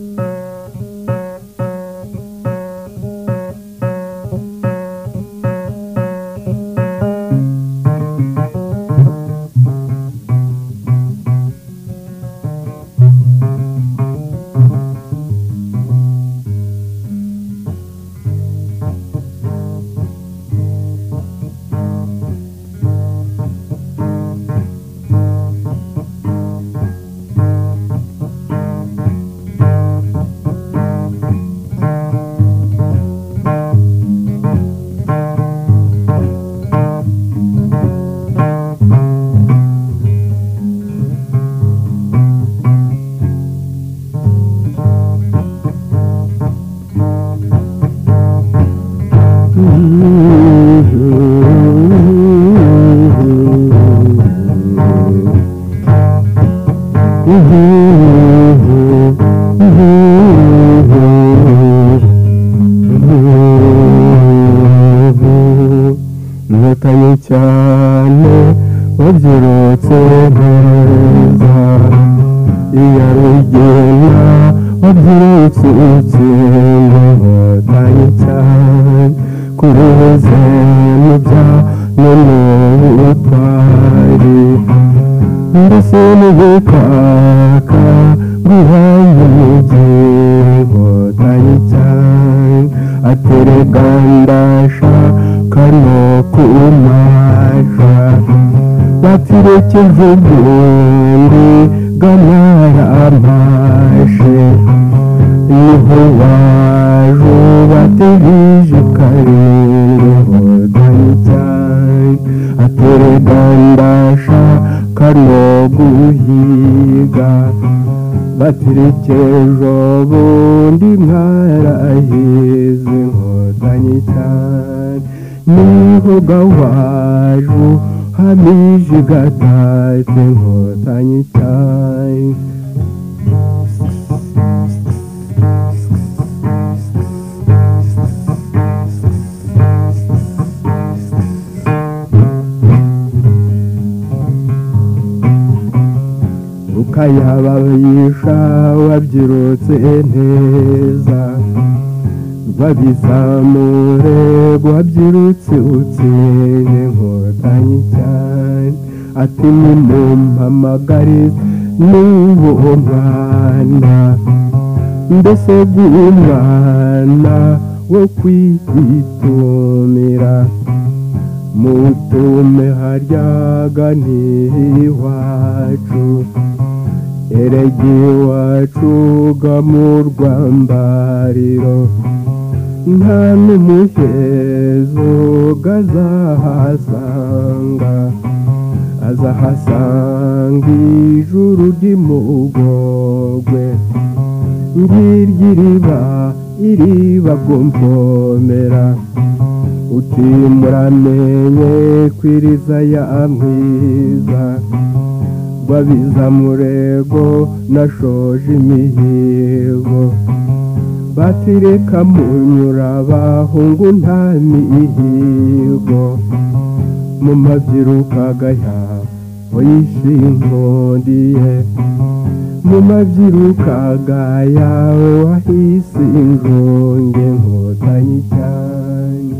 Mm-hmm. nataye cyane wabyirutse neza kuruhuze mubya none ubutwari mbese n'ubutaka guhanga mugibo tari cyane atereka ndashaka no kumasha batirekeje ubwenge bw'amara amashe niho baje bategereje aterega ndashaka no guhiga batereke bundi mwarahize inkotanyi cyane nivuga waju hamije gatatu inkotanyi cyane ukayababisha wabyirutse neza babizamure wabyirutse utsinze nkotanyi cyane ati nimumpamagarize n'uwo mwana mbese bw'umwana wo kwitumira mutume harya gani erege iwacu mu rwambariro nta n'umuhezo azahasanga azahasanga ijuru ry'imugogwe ngiryo iriba iriba gumpomera utimuramenye kwiriza ya mwiza babiza murego nashoje imihigo batireka munyura bahungu nta mihigo mu mabyiruka gaya oyishe mu mabyiruka gaya wahise injonge nkotanyi cyane